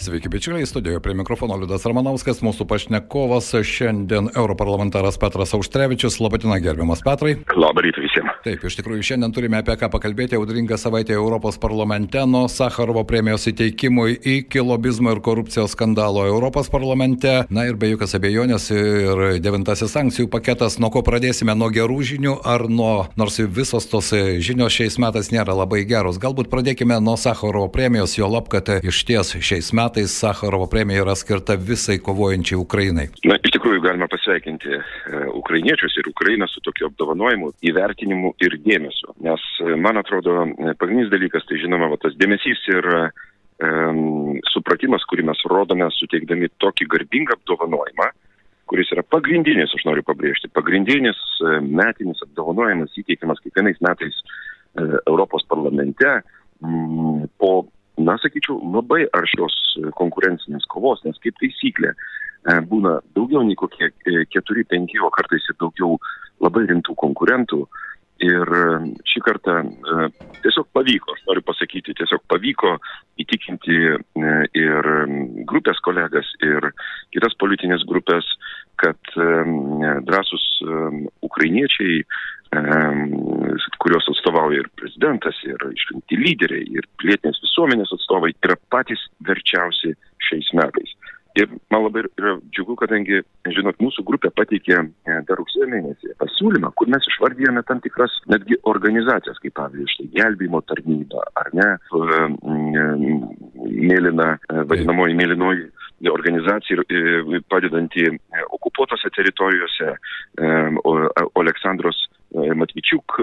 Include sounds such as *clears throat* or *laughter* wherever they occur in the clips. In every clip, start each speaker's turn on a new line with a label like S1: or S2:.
S1: Sveiki, bičiuliai, studijoje prie mikrofono Liudas Ramanauskas, mūsų pašnekovas šiandien europarlamentaras Petras Auštrevičius. Labadiena, gerbiamas Petrai.
S2: Labą rytą visiems.
S1: Taip, iš tikrųjų, šiandien turime apie ką pakalbėti. Audringa savaitė Europos parlamente nuo Sakarovo premijos įteikimui iki lobizmo ir korupcijos skandalo Europos parlamente. Na ir be jokios abejonės ir devintasis sankcijų paketas. Nuo ko pradėsime? Nuo gerų žinių ar nuo, nors visos tos žinios šiais metais nėra labai geros. Galbūt pradėkime nuo Sakarovo premijos, jo lab, kad iš ties šiais metais metais Sakarovo premija yra skirta visai kovojančiai Ukrainai.
S2: Na, iš tikrųjų galima pasveikinti e, ukrainiečius ir Ukrainą su tokiu apdovanojimu, įvertinimu ir dėmesiu. Nes, e, man atrodo, e, pagrindinis dalykas tai žinoma, va, tas dėmesys ir um, supratimas, kurį mes rodome, suteikdami tokį garbingą apdovanojimą, kuris yra pagrindinis, aš noriu pabrėžti, pagrindinis metinis apdovanojimas įteikiamas kiekvienais metais Europos parlamente po na, sakyčiau, labai aršios konkurencinės kovos, nes kaip taisyklė e, būna daugiau nei kokie e, keturi, penki, o kartais ir daugiau labai rimtų konkurentų. Ir e, šį kartą tiesiog pavyko, aš noriu pasakyti, tiesiog pavyko įtikinti ir grupės kolegas, ir kitas politinės grupės, kad drąsus ukrainiečiai kuriuos atstovauja ir prezidentas, ir išrinkti lyderiai, ir pilietinės visuomenės atstovai, yra patys verčiausi šiais metais. Ir man labai yra džiugu, kadangi, žinot, mūsų grupė pateikė e, dar rugsėjo mėnesį pasiūlymą, kur mes išvardėjome tam tikras netgi organizacijas, kaip pavyzdžiui, štai gelbėjimo tarnyba, ar ne, mėlyna, e, vadinamoji mėlynoji organizacija e, padedanti okupuotose teritorijose, Aleksandros Matvičiuk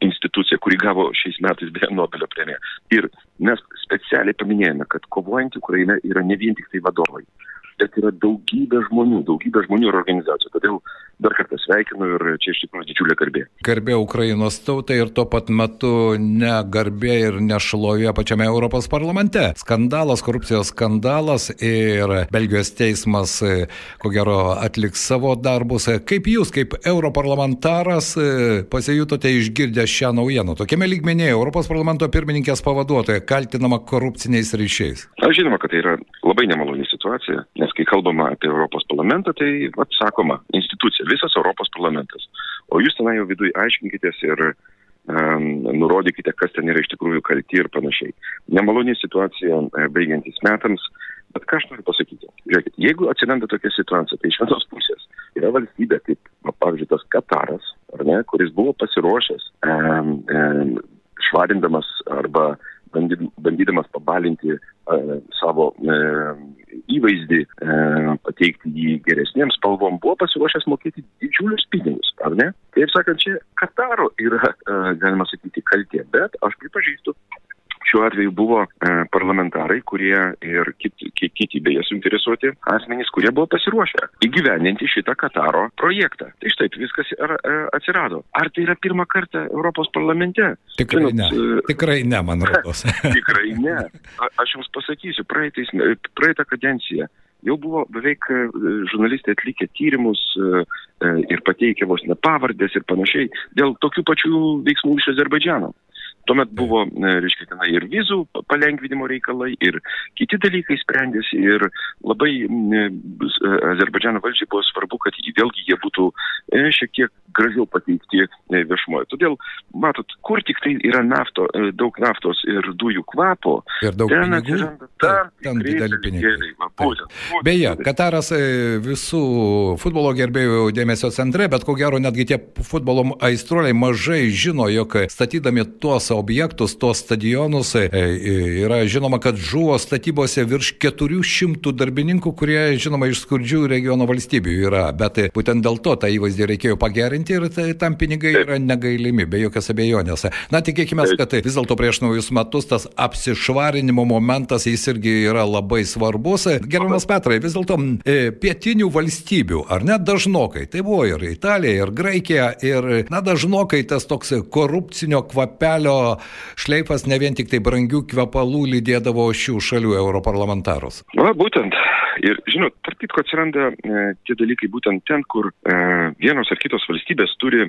S2: institucija, kuri gavo šiais metais beje Nobelio premiją. Ir mes specialiai paminėjome, kad kovojant Ukraina yra ne vien tik tai vadovai, bet yra daugybė žmonių, daugybė žmonių ir organizacijų. Todėl dar kartą sveikinu ir čia iš tikrųjų didžiulė garbė.
S1: Garbė Ukrainos tautai ir tuo pat metu ne garbė ir nešlovė pačiame Europos parlamente. Skandalas, korupcijos skandalas ir Belgijos teismas, ko gero, atliks savo darbus. Kaip jūs, kaip europarlamentaras, pasijutote išgirdę šią naujieną? Tokiame lygmenėje Europos parlamento pirmininkės pavaduotoja kaltinama korupciniais ryšiais.
S2: Aš žinoma, kad tai yra labai nemaloni situacija, nes kai kalbama apie Europos parlamentą, tai atsakoma institucija visas Europos parlamentas. O jūs tenai jau viduje aiškinkitės ir um, nurodykite, kas ten yra iš tikrųjų kalti ir panašiai. Nemaloni situacija e, baigiantis metams, bet ką aš noriu pasakyti. Žiūrėkit, jeigu atsiranda tokia situacija, tai iš vienos pusės yra valstybė, kaip, pavyzdžiui, tas Kataras, ar ne, kuris buvo pasiruošęs um, um, švarindamas arba bandydamas pabalinti uh, savo uh, įvaizdį, e, pateikti jį geresniems spalvom, buvo pasiruošęs mokėti didžiulius pinigus, ar ne? Taip sakant, čia Kataro yra, e, galima sakyti, kaltė, bet aš pripažįstu, šiuo atveju buvo e, parlamentarai, kurie ir kiti, kiti beje suinteresuoti asmenys, kurie buvo pasiruošę įgyveninti šitą Kataro projektą. Tai štai viskas ar, e, atsirado. Ar tai yra pirmą kartą Europos parlamente?
S1: Tikrai Žinot, ne. E, Tikrai ne, man *laughs* rodos.
S2: Tikrai ne. A, aš jums pasakysiu, praeitais, praeitą kadenciją jau buvo beveik žurnalistai atlikę tyrimus ir pateikę vos ne pavardės ir panašiai dėl tokių pačių veiksmų iš Azerbaidžiano. Tuomet buvo, e, reiškia, tenai ir vizų palengvinimo reikalai, ir kiti dalykai sprendėsi, ir labai e, e, Azerbaidžiano valdžiai buvo svarbu, kad vėlgi jie būtų šiek tiek gražiau pateikti viešumoje. Todėl, matot, kur tik tai yra nafto, daug naftos ir dujų kvapo,
S1: ir daug ten atsiranda tam, ten dideli pinigai. Beje, Kataras visų futbolo gerbėjų dėmesio centre, bet ko gero netgi tie futbolo aistruoliai mažai žino, jog statydami tuos objektus, tuos stadionus. E, e, yra žinoma, kad žuvo statybose virš 400 darbininkų, kurie, žinoma, iš skurdžių regiono valstybių yra. Bet būtent dėl to tą įvaizdį reikėjo pagerinti ir tai, tam pinigai yra negailimi, be jokios abejonės. Na, tikėkime, kad vis dėlto prieš naujus metus tas apsišvarinimo momentas jis irgi yra labai svarbus. Gerbiamas Petrai, vis dėlto e, pietinių valstybių, ar net dažnokai, tai buvo ir Italija, ir Graikija, ir, na, dažnokai tas toks korupcinio kvapelio šleifas ne vien tik tai brangių kvepalų lydėdavo šių šalių europarlamentarus.
S2: Na, būtent. Ir, žinot, tarp kitko atsiranda e, tie dalykai būtent ten, kur e, vienos ar kitos valstybės turi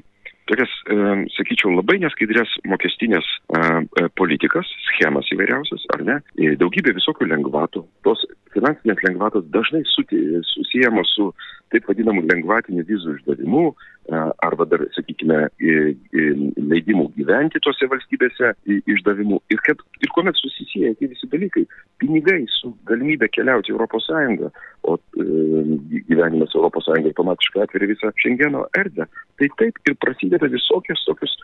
S2: tokias, e, sakyčiau, labai neskaidrės mokestinės e, e, politikas, schemas įvairiausias, ar ne, e, daugybė visokių lengvatų. Tos finansinės lengvatos dažnai susijęmos su taip vadinamu lengvatiniu vizų išdavimu, arba dar, sakykime, leidimų gyventi tose valstybėse išdavimu. Ir, kad, ir kuomet susisieja tie visi dalykai, pinigai su galimybė keliauti Europos Sąjungą, o e, gyvenimas Europos Sąjungai automatiškai atveria visą Šengeno erdvę, tai taip ir prasideda visokios tokios,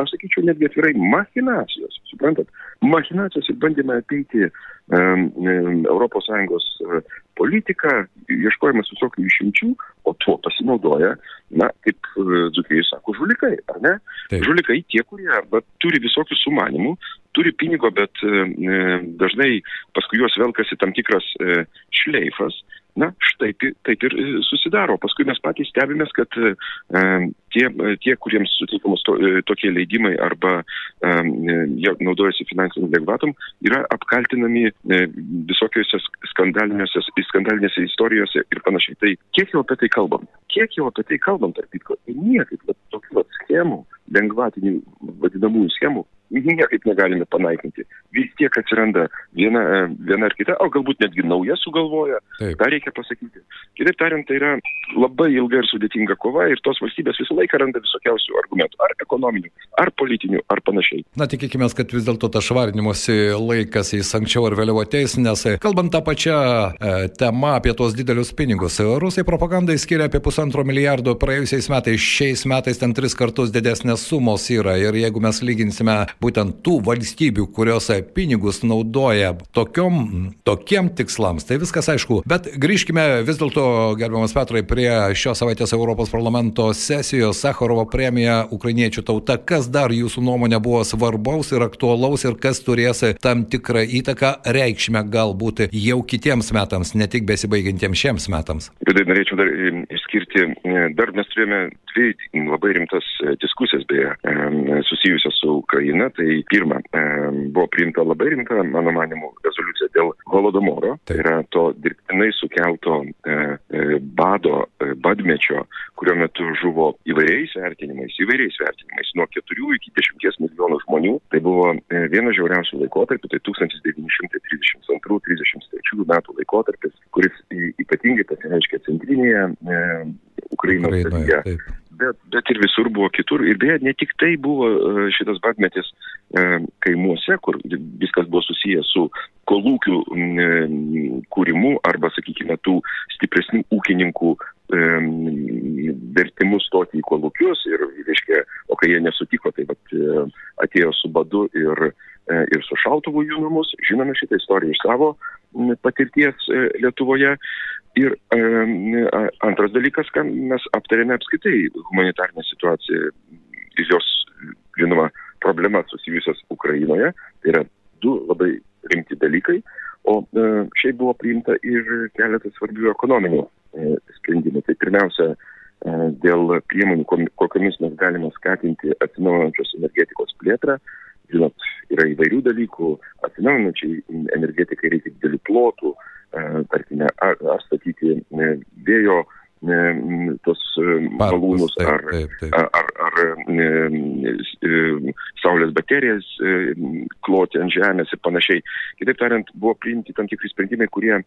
S2: aš sakyčiau, netgi atvirai machinacijos, suprantat, machinacijos ir bandymai apeiti um, Europos Sąjungos politiką, ieškojimas visokių išimčių, o tuo pasinaudoja, na, kaip e, dzukėjai sako, žulikai, ar ne? Taip. Žulikai tie, kurie arba turi visokių sumanimų, turi pinigo, bet e, e dažnai paskui juos velkasi tam tikras e, šleifas, Na, štai taip ir e, susidaro. Paskui mes patys stebimės, kad e, tie, tie, kuriems suteikiamos to, e, tokie leidimai arba e, naudojasi finansiniam lengvatom, yra apkaltinami e, visokiose skandalinėse, skandalinėse istorijose ir panašiai. Tai kiek jau apie tai kalbam? Kiek jau apie tai kalbam, tarp kitko? Niekaip tokių schemų, lengvatinių vadinamųjų schemų niekaip negalime panaikinti. Vis tiek atsiranda viena, e, viena ar kita, o galbūt netgi nauja sugalvoja. Taip. tą reikia pasakyti. Kitaip tariant, tai yra labai ilga ir sudėtinga kova ir tos valstybės visą laiką randa visokiausių argumentų, ar ekonominių, ar politinių, ar panašiai.
S1: Na, tikėkime, kad vis dėlto tas švarinimosi laikas jis anksčiau ar vėliau ateis, nes e, kalbant tą pačią e, temą apie tos didelius pinigus, rusai propagandai skiria apie pusantro milijardo praėjusiais metais, šiais metais ten tris kartus didesnės sumos yra ir jeigu mes lyginsime būtent tų valstybių, kurios pinigus naudoja tokiom, tokiem tikslams. Tai viskas aišku. Bet grįžkime vis dėlto, gerbiamas Petrai, prie šios savaitės Europos parlamento sesijos Sakharovo premija Ukrainiečių tauta. Kas dar jūsų nuomonė buvo svarbaus ir aktualaus ir kas turės tam tikrą įtaką reikšmę galbūt jau kitiems metams, ne tik besibaigiantiems šiems metams?
S2: Tai norėčiau dar išskirti, dar mes turėjome dvi labai rimtas diskusijas beje susijusias su Ukraina Ukraina, tai pirma, e, buvo priimta labai rimta, mano manimu, rezoliucija dėl holodomoro, tai yra to dirbtinai sukelto e, e, bado, badmečio, kurio metu žuvo įvairiais vertinimais, įvairiais vertinimais, nuo 4 iki 10 milijonų žmonių. Tai buvo vienas žiauriausių laikotarpių, tai 1932-33 metų laikotarpis, kuris ypatingai pasireiškia centrinėje Ukrainos dalyje bet, bet ir visur buvo kitur. Ir beje, ne tik tai buvo e, šitas badmetis e, kaimuose, kur viskas buvo susijęs su kolūkių e, kūrimu arba, sakykime, tų stipresnių ūkininkų vertimus stoti į kolūkius ir, reiškia, o kai jie nesutiko, tai vat, atėjo su badu ir, ir su šautuvu jų namus. Žinome šitą istoriją iš savo patirties Lietuvoje. Ir e, antras dalykas, ką mes aptarėme apskaitai humanitarinę situaciją ir jos, žinoma, problemas susijusias Ukrainoje. Tai yra du labai rimti dalykai. O e, šiaip buvo priimta ir keletas svarbių ekonominių e, sprendimų. Tai pirmiausia, e, dėl priemonių, kokiamis mes galime skatinti atsinaujančios energetikos plėtrą. Žinot, yra įvairių dalykų. Atsinaujinančiai energetikai reikia didelių plotų, E, tarkime, ar, ar statyti e, vėjo e, tos malūnus ar, ar, ar, ar saulės baterijas kloti ant žemės ir panašiai. Kitaip tariant, buvo priimti tam tikri sprendimai, kurie e,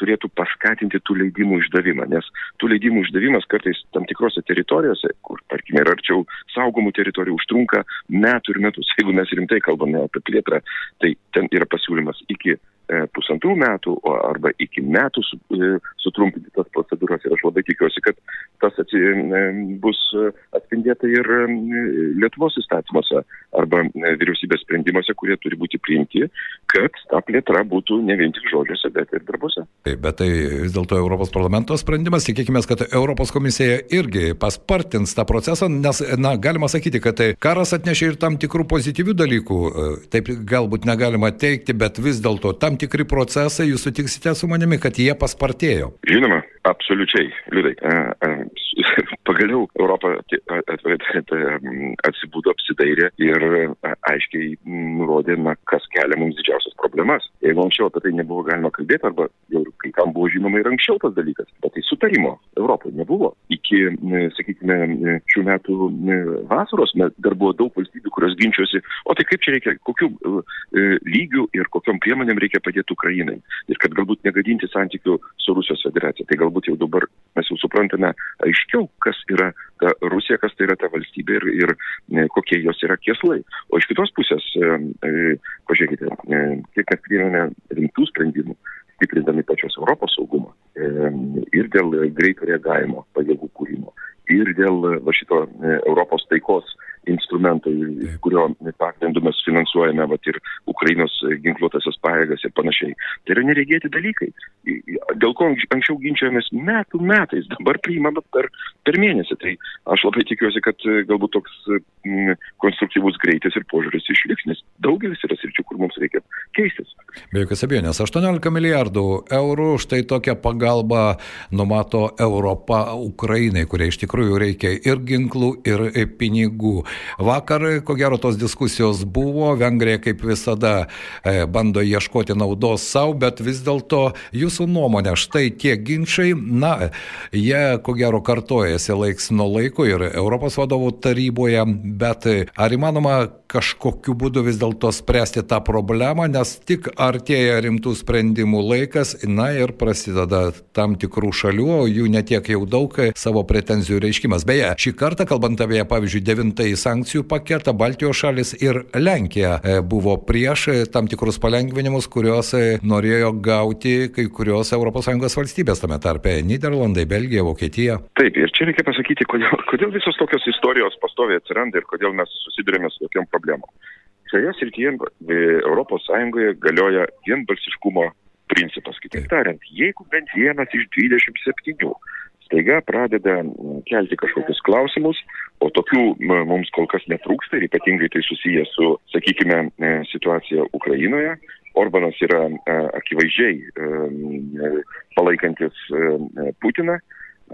S2: turėtų paskatinti tų leidimų išdavimą, nes tų leidimų išdavimas kartais tam tikrose teritorijose, kur, tarkime, yra arčiau saugomų teritorijų, užtrunka metų ir metus. *laughs* Jeigu mes rimtai kalbame apie plėtrą, tai ten yra pasiūlymas iki E, pusantrų metų arba iki metų e, sutrumpinti tas procedūras. Ir aš labai tikiuosi, kad tas atsi, e, bus atspindėta ir Lietuvos įstatymuose arba vyriausybės sprendimuose, kurie turi būti priimti, kad ta plėtra būtų ne vien tik žodžiuose, bet ir darbuose.
S1: Taip, bet tai vis dėlto Europos parlamento sprendimas, tikėkime, kad Europos komisija irgi paspartins tą procesą, nes, na, galima sakyti, kad tai karas atnešė ir tam tikrų pozityvių dalykų, taip galbūt negalima teikti, bet vis dėlto tam tikri procesai, jūs sutiksite su manimi, kad jie paspartėjo.
S2: Žinoma, absoliučiai, liūdai. *laughs* Pagaliau Europą atsibūdo, apsidairė ir aiškiai nurodė, na, kas kelia mums didžiausias problemas. Jeigu anksčiau apie tai nebuvo galima kalbėti, arba jau kai kam buvo žinoma ir anksčiau tas dalykas, bet tai sutarimo Europoje nebuvo. Iki, sakykime, šių metų vasaros dar buvo daug valstybių, kurios ginčiosi, o tai kaip čia reikia, kokiu lygiu ir kokiam priemonėm reikia padėti Ukrainai. Ir kad galbūt negadinti santykių su Rusijos federacija. Tai galbūt jau dabar mes jau suprantame aiškiau, kas yra ta Rusija, kas tai yra ta valstybė ir, ir e, kokie jos yra kieslai. O iš kitos pusės, e, e, pažiūrėkite, kiek mes priėmėme rimtų sprendimų, stiprindami pačios Europos saugumą ir dėl greito reagavimo pajėgų kūrimo, ir dėl va, šito Europos taikos instrumento, kurio pagrindu mes finansuojame vat, ir Ukrainos ginkluotasias pajėgas ir panašiai. Tai yra neregėti dalykai. Dėl ko anksčiau ginčiamės metų metais, dabar priimama per, per mėnesį. Tai aš labai tikiuosi, kad e, galbūt toks m, konstruktyvus greitis ir požiūris išliks, nes daugelis yra sričių, kur mums reikia keistis.
S1: Be jokios abejonės, 18 milijardų eurų štai tokią pagalbą numato Europa Ukrainai, kurie iš tikrųjų reikia ir ginklų, ir pinigų. Vakar, ko gero, tos diskusijos buvo, Vengrija kaip visada e, bando ieškoti naudos savo, bet vis dėlto jūsų nuomonė, štai tie ginčiai, na, jie ko gero kartojasi laiks nuo laiko ir Europos vadovų taryboje, bet ar įmanoma kažkokiu būdu vis dėlto spręsti tą problemą, nes tik artėja rimtų sprendimų laikas, na ir prasideda tam tikrų šalių, o jų netiek jau daug savo pretenzijų reiškimas. Beje, šį kartą, kalbant apie, pavyzdžiui, devintąjį sankcijų paketą Baltijos šalis ir Lenkija e, buvo prieš e, tam tikrus palengvinimus, kuriuos e, norėjo gauti kai kurios ES valstybės, tame tarpe Niderlandai, Belgija, Vokietija.
S2: Taip, ir čia reikia pasakyti, kodėl, *laughs* kodėl visos tokios istorijos pastoviai atsiranda ir kodėl mes susidurėme su tokiam problemom. Šioje srityje ES galioja vienbalsiškumo principas. Kitaip tariant, jeigu bent vienas iš 27 staiga pradeda kelti kažkokius klausimus, o tokių mums kol kas netrūksta ir ypatingai tai susiję su, sakykime, e, situacija Ukrainoje. Orbanas yra e, akivaizdžiai e, palaikantis Putiną.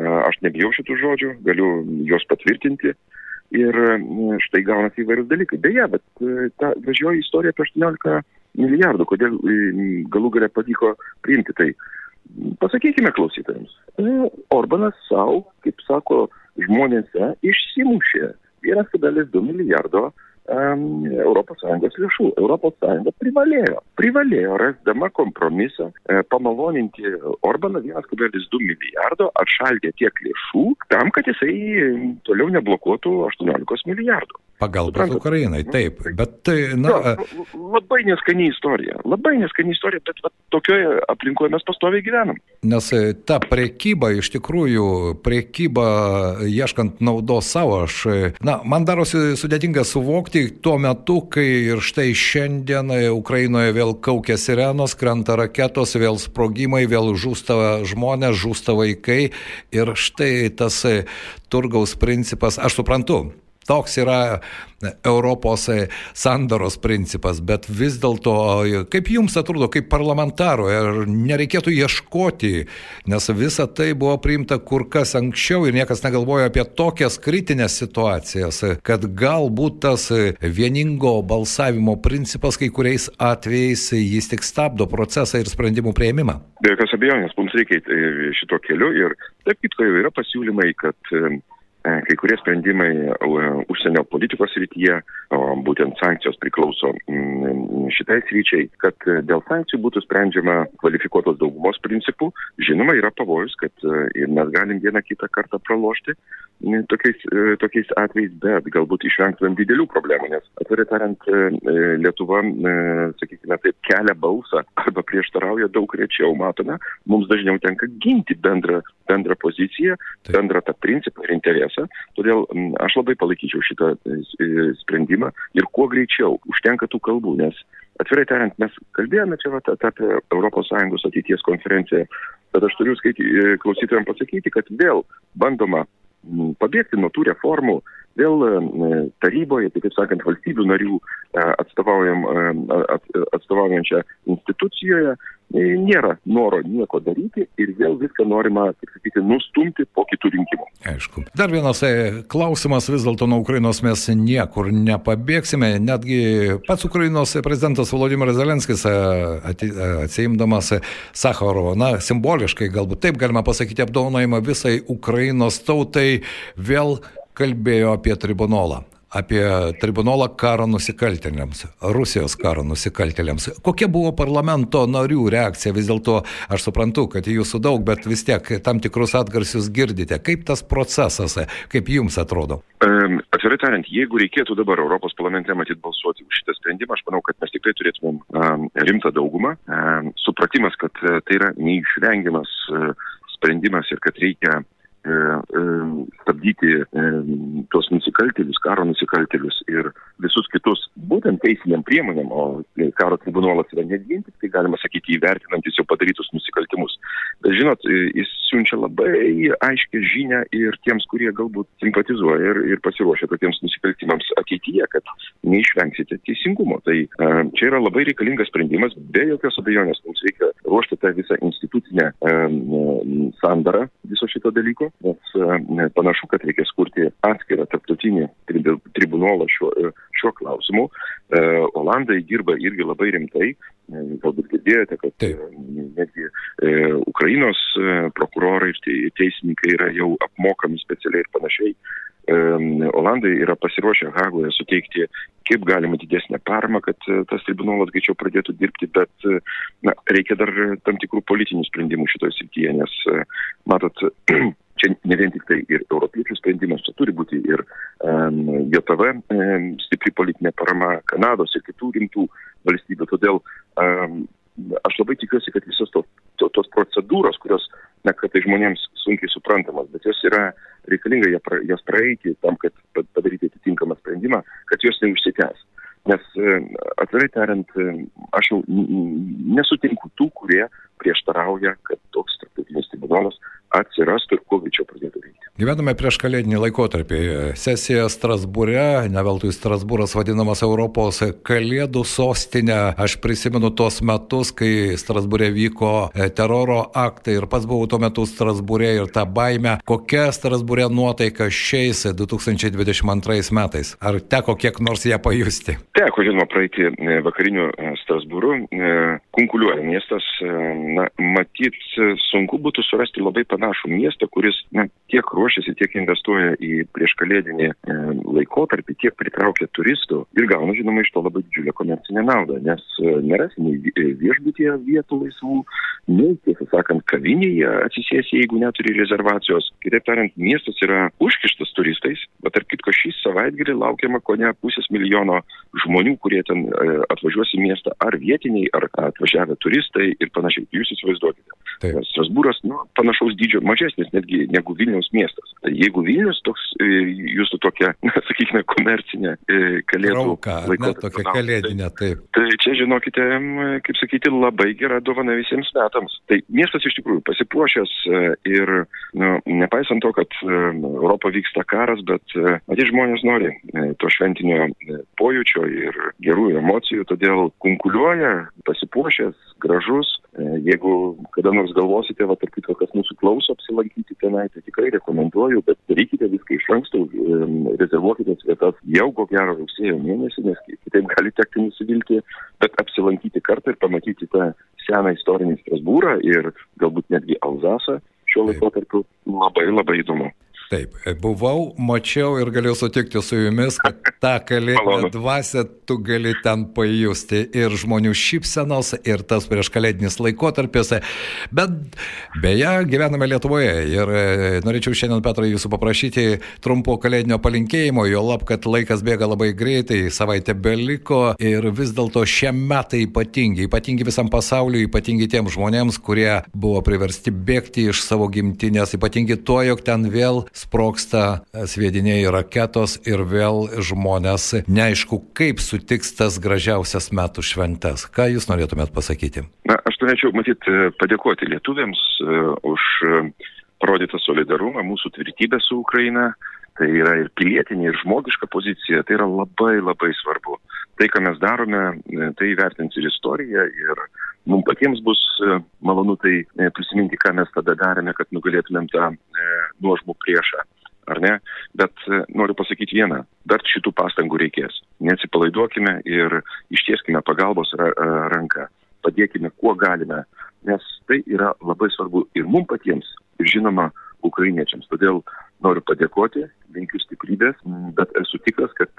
S2: Aš nebijau šitų žodžių, galiu juos patvirtinti. Ir štai gaunasi įvairius dalykai. Beje, bet ta važioji istorija apie 18 milijardų, kodėl galų galę pavyko priimti tai. Pasakykime klausytojams, Orbanas savo, kaip sako žmonėse, išsimušė 1,2 milijardo um, ES lėšų. ES privalėjo, privalėjo rasdama kompromisą e, pamaloninti Orbaną 1,2 milijardo, atšaldė tiek lėšų tam, kad jisai toliau neblokuotų 18 milijardų.
S1: Pagalba Ukrainai, taip, bet tai, na.
S2: Jo, labai neskani istorija, labai neskani istorija, bet va, tokioje aplinkoje mes pastoviai gyvenam.
S1: Nes e, ta priekyba, iš tikrųjų, priekyba ieškant naudos savo, aš, e, na, man darosi sudėtinga suvokti tuo metu, kai ir štai šiandien Ukrainoje vėl kaukia sirenos, krenta raketos, vėl sprogimai, vėl žūsta žmonės, žūsta vaikai ir štai tas e, turgaus principas, aš suprantu, Toks yra Europos sandaros principas, bet vis dėlto, kaip jums atrodo, kaip parlamentaro, ar nereikėtų ieškoti, nes visa tai buvo priimta kur kas anksčiau ir niekas negalvojo apie tokias kritinės situacijas, kad galbūt tas vieningo balsavimo principas kai kuriais atvejais jis tik stabdo procesą ir sprendimų prieimimą.
S2: Be jokios abejonės, mums reikia šito keliu ir taip kitko jau yra pasiūlymai, kad E, kai kurie sprendimai e, užsienio politikos rytyje, būtent sankcijos priklauso mm, šitai sryčiai, kad dėl sankcijų būtų sprendžiama kvalifikuotos daugumos principų. Žinoma, yra pavojus, kad e, ir mes galim vieną kitą kartą pralošti tokiais, tokiais atvejais, bet galbūt išvengtumėm didelių problemų, nes atvirai tariant, Lietuva, sakykime, taip kelia balsą arba prieštarauja daug rečiau, matome, mums dažniau tenka ginti bendrą, bendrą poziciją, bendrą tą principą ir interesą. Todėl aš labai palaikyčiau šitą sprendimą ir kuo greičiau. Užtenka tų kalbų, nes atvirai tariant, mes kalbėjome čia vat, apie ES ateities konferenciją, bet aš turiu skaity, klausytojams pasakyti, kad vėl bandoma pabėgti nuo tų reformų, vėl taryboje, tai taip sakant, valstybių narių atstovaujam, atstovaujančią institucijoje nėra noro nieko daryti ir vėl viską norima, kaip sakyti, nustumti po kitų rinkimų.
S1: Aišku. Dar vienas e, klausimas, vis dėlto nuo Ukrainos mes niekur nepabėgsime, netgi pats Ukrainos prezidentas Volodymyras Zelenskis e, e, atsiimdamas Sakharovo, na, simboliškai galbūt taip galima pasakyti apdovanojimą visai Ukrainos tautai, vėl kalbėjo apie tribunolą apie tribunolą karo nusikaltėliams, Rusijos karo nusikaltėliams. Kokia buvo parlamento narių reakcija? Vis dėlto aš suprantu, kad jūsų daug, bet vis tiek tam tikrus atgarsius girdite. Kaip tas procesas, kaip jums atrodo?
S2: Um, atvirai tariant, jeigu reikėtų dabar Europos parlamente matyti balsuoti už šitą sprendimą, aš manau, kad mes tikrai turėtumėm um, rimtą daugumą. Um, supratimas, kad uh, tai yra neišvengiamas uh, sprendimas ir kad reikia stabdyti e, tuos nusikaltėlius, karo nusikaltėlius ir visus kitus būtent teisiniam priemonėm, o karo tribunolas yra net vien tik tai, galima sakyti, įvertinantis jau padarytus nusikaltimus. Bet žinot, jis siunčia labai aiškę žinę ir tiems, kurie galbūt simpatizuoja ir, ir pasiruošia tokiems nusikaltimams ateityje, kad neišvengsite teisingumo. Tai čia yra labai reikalingas sprendimas, be jokios abejonės mums reikia ruošti tą visą institucinę sandarą viso šito dalyko nes e, panašu, kad reikės kurti atskirą tarptautinį tribunolą šiuo, e, šiuo klausimu. E, Olandai dirba irgi labai rimtai. Galbūt girdėjote, kad Taip. netgi Ukrainos prokurorai ir teisininkai yra jau apmokami specialiai ir panašiai. Olandai yra pasiruošę Hagoje suteikti kaip galima didesnę paramą, kad tas tribunolas greičiau pradėtų dirbti, bet na, reikia dar tam tikrų politinių sprendimų šitoje srityje, nes matot, *clears throat* čia ne vien tik tai ir europiečių sprendimas, čia turi būti ir um, JTV um, stipri politinė parama Kanados ir kitų rimtų valstybių. Todėl um, aš labai tikiuosi, kad visos to, to, tos procedūros, kurios, na, kad tai žmonėms sunkiai suprantamas, bet jos yra reikalinga jas praeiti tam, kad padaryti atitinkamą sprendimą, kad jos neužsitęs. Nes atvirai tariant, aš jau nesutinku tų, kurie prieštarauja, kad toks tarptautinis tribunolas atsirastų ir kuo greičiau pradėtų veikti.
S1: Gyvename prieš kalėdinį laikotarpį. Sesija Strasbūre, ne veltui Strasbūras vadinamas Europos kalėdų sostinė. Aš prisimenu tos metus, kai Strasbūre vyko e, teroro aktai ir pats buvau tuo metu Strasbūre ir tą baimę. Kokia Strasbūre nuotaika šiais 2022 metais? Ar teko kiek nors ją pajusti?
S2: Teko, žinoma, praeiti e, vakariniu e, Strasbūru. Kunkuliuoja miestas. Na, matyt, sunku būtų surasti labai panašų miestą, kuris na, tiek ruošiasi, tiek investuoja į prieškalėdinį e, laikotarpį, tiek pritraukia turistų ir gauna, žinoma, iš to labai didžiulę komercinę naudą, nes e, nerasi nei e, viešbutyje vietų laisvų, nei, tiesą sakant, kavinėje atsisėsi, jeigu neturi rezervacijos. Kitaip tariant, miestas yra užkištas turistais, bet tarp kitko šį savaitgalį laukiama ko ne pusės milijono žmonių, kurie ten e, atvažiuos į miestą, ar vietiniai, ar atvažiavę turistai ir panašiai. Jūs įsivaizduokite. Strasbūras, nu, panašaus dydžio mažesnis netgi negu Vilniaus miestas. Tai jeigu Vilnius toks, e, jūsų tokia, *laughs* na, sakykime, komercinė e, kalėdų
S1: laikotarpio. Tokia tai- kalėdinė, taip.
S2: Tai čia, žinokite, kaip sakyti, labai gera dovana visiems metams. Tai miestas iš tikrųjų pasipuošęs e, ir, nu, nepaisant to, kad Europo vyksta karas, bet matyt žmonės nori to šventinio pojūčio ir gerų emocijų, todėl kunkuliuoja, pasipuošęs, gražus. Jeigu kada nors galvosite, va, tarp kitko, kas mūsų klauso, klauso apsilankyti tenai, tai tikrai rekomenduoju, bet darykite viską iš anksto, rezervuokite vietas jau ko gero rugsėjo mėnesį, nes kitaip gali tekti nusivilti, bet apsilankyti kartą ir pamatyti tą seną istorinį Strasbūrą ir galbūt netgi Alzasą šiuo laikotarpiu labai labai įdomu.
S1: Taip, buvau, mačiau ir galiu sutikti su jumis, kad tą kalėdinę dvasę tu gali ten pajusti ir žmonių šypsenos, ir tas prieš kalėdinis laikotarpis. Bet beje, gyvename Lietuvoje ir e, norėčiau šiandien, Petrai, jūsų paprašyti trumpo kalėdinio palinkėjimo, jo lab, kad laikas bėga labai greitai, savaitė beliko ir vis dėlto šie metai ypatingi, ypatingi visam pasauliu, ypatingi tiems žmonėms, kurie buvo priversti bėgti iš savo gimtinės, ypatingi tuo, jog ten vėl sproksta sviediniai raketos ir vėl žmonės neaišku, kaip sutiks tas gražiausias metų šventes. Ką jūs norėtumėt pasakyti?
S2: Na, aš norėčiau, matyt, padėkoti lietuviams uh, už uh, parodytą solidarumą, mūsų tvirtybę su Ukraina. Tai yra ir pilietinė, ir žmogiška pozicija. Tai yra labai labai svarbu. Tai, ką mes darome, tai vertins ir istorija, ir mums patiems bus e, malonu tai e, prisiminti, ką mes tada darėme, kad nugalėtumėm tą e, nuožmų priešą. Ar ne? Bet noriu pasakyti vieną, dar šitų pastangų reikės. Neatsipalaiduokime ir ištieskime pagalbos ranką. Padėkime, kuo galime, nes tai yra labai svarbu ir mums patiems, ir žinoma, ukrainiečiams. Todėl noriu padėkoti, linkiu stiprybės, bet esu tikras, kad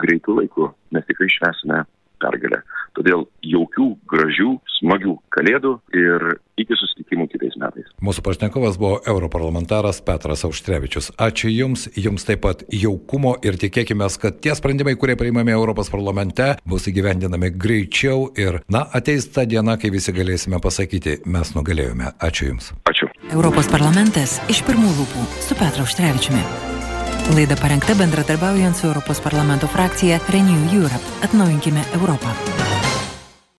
S2: greitų laikų mes tikrai švesime pergalę. Todėl jaukių, gražių, smagių kalėdų ir iki susitikimų kitais metais.
S1: Mūsų pašnekovas buvo europarlamentaras Petras Auštrevičius. Ačiū Jums, Jums taip pat jaukumo ir tikėkime, kad tie sprendimai, kurie priimami Europos parlamente, bus įgyvendinami greičiau ir, na, ateis ta diena, kai visi galėsime pasakyti, mes nugalėjome. Ačiū Jums.
S2: Ačiū.
S3: Europos parlamentas iš pirmų lūpų su Petru Auštrevičiumi. Laida parengta bendradarbiaujant su Europos parlamento frakcija Renew Europe. Atnaujinkime Europą.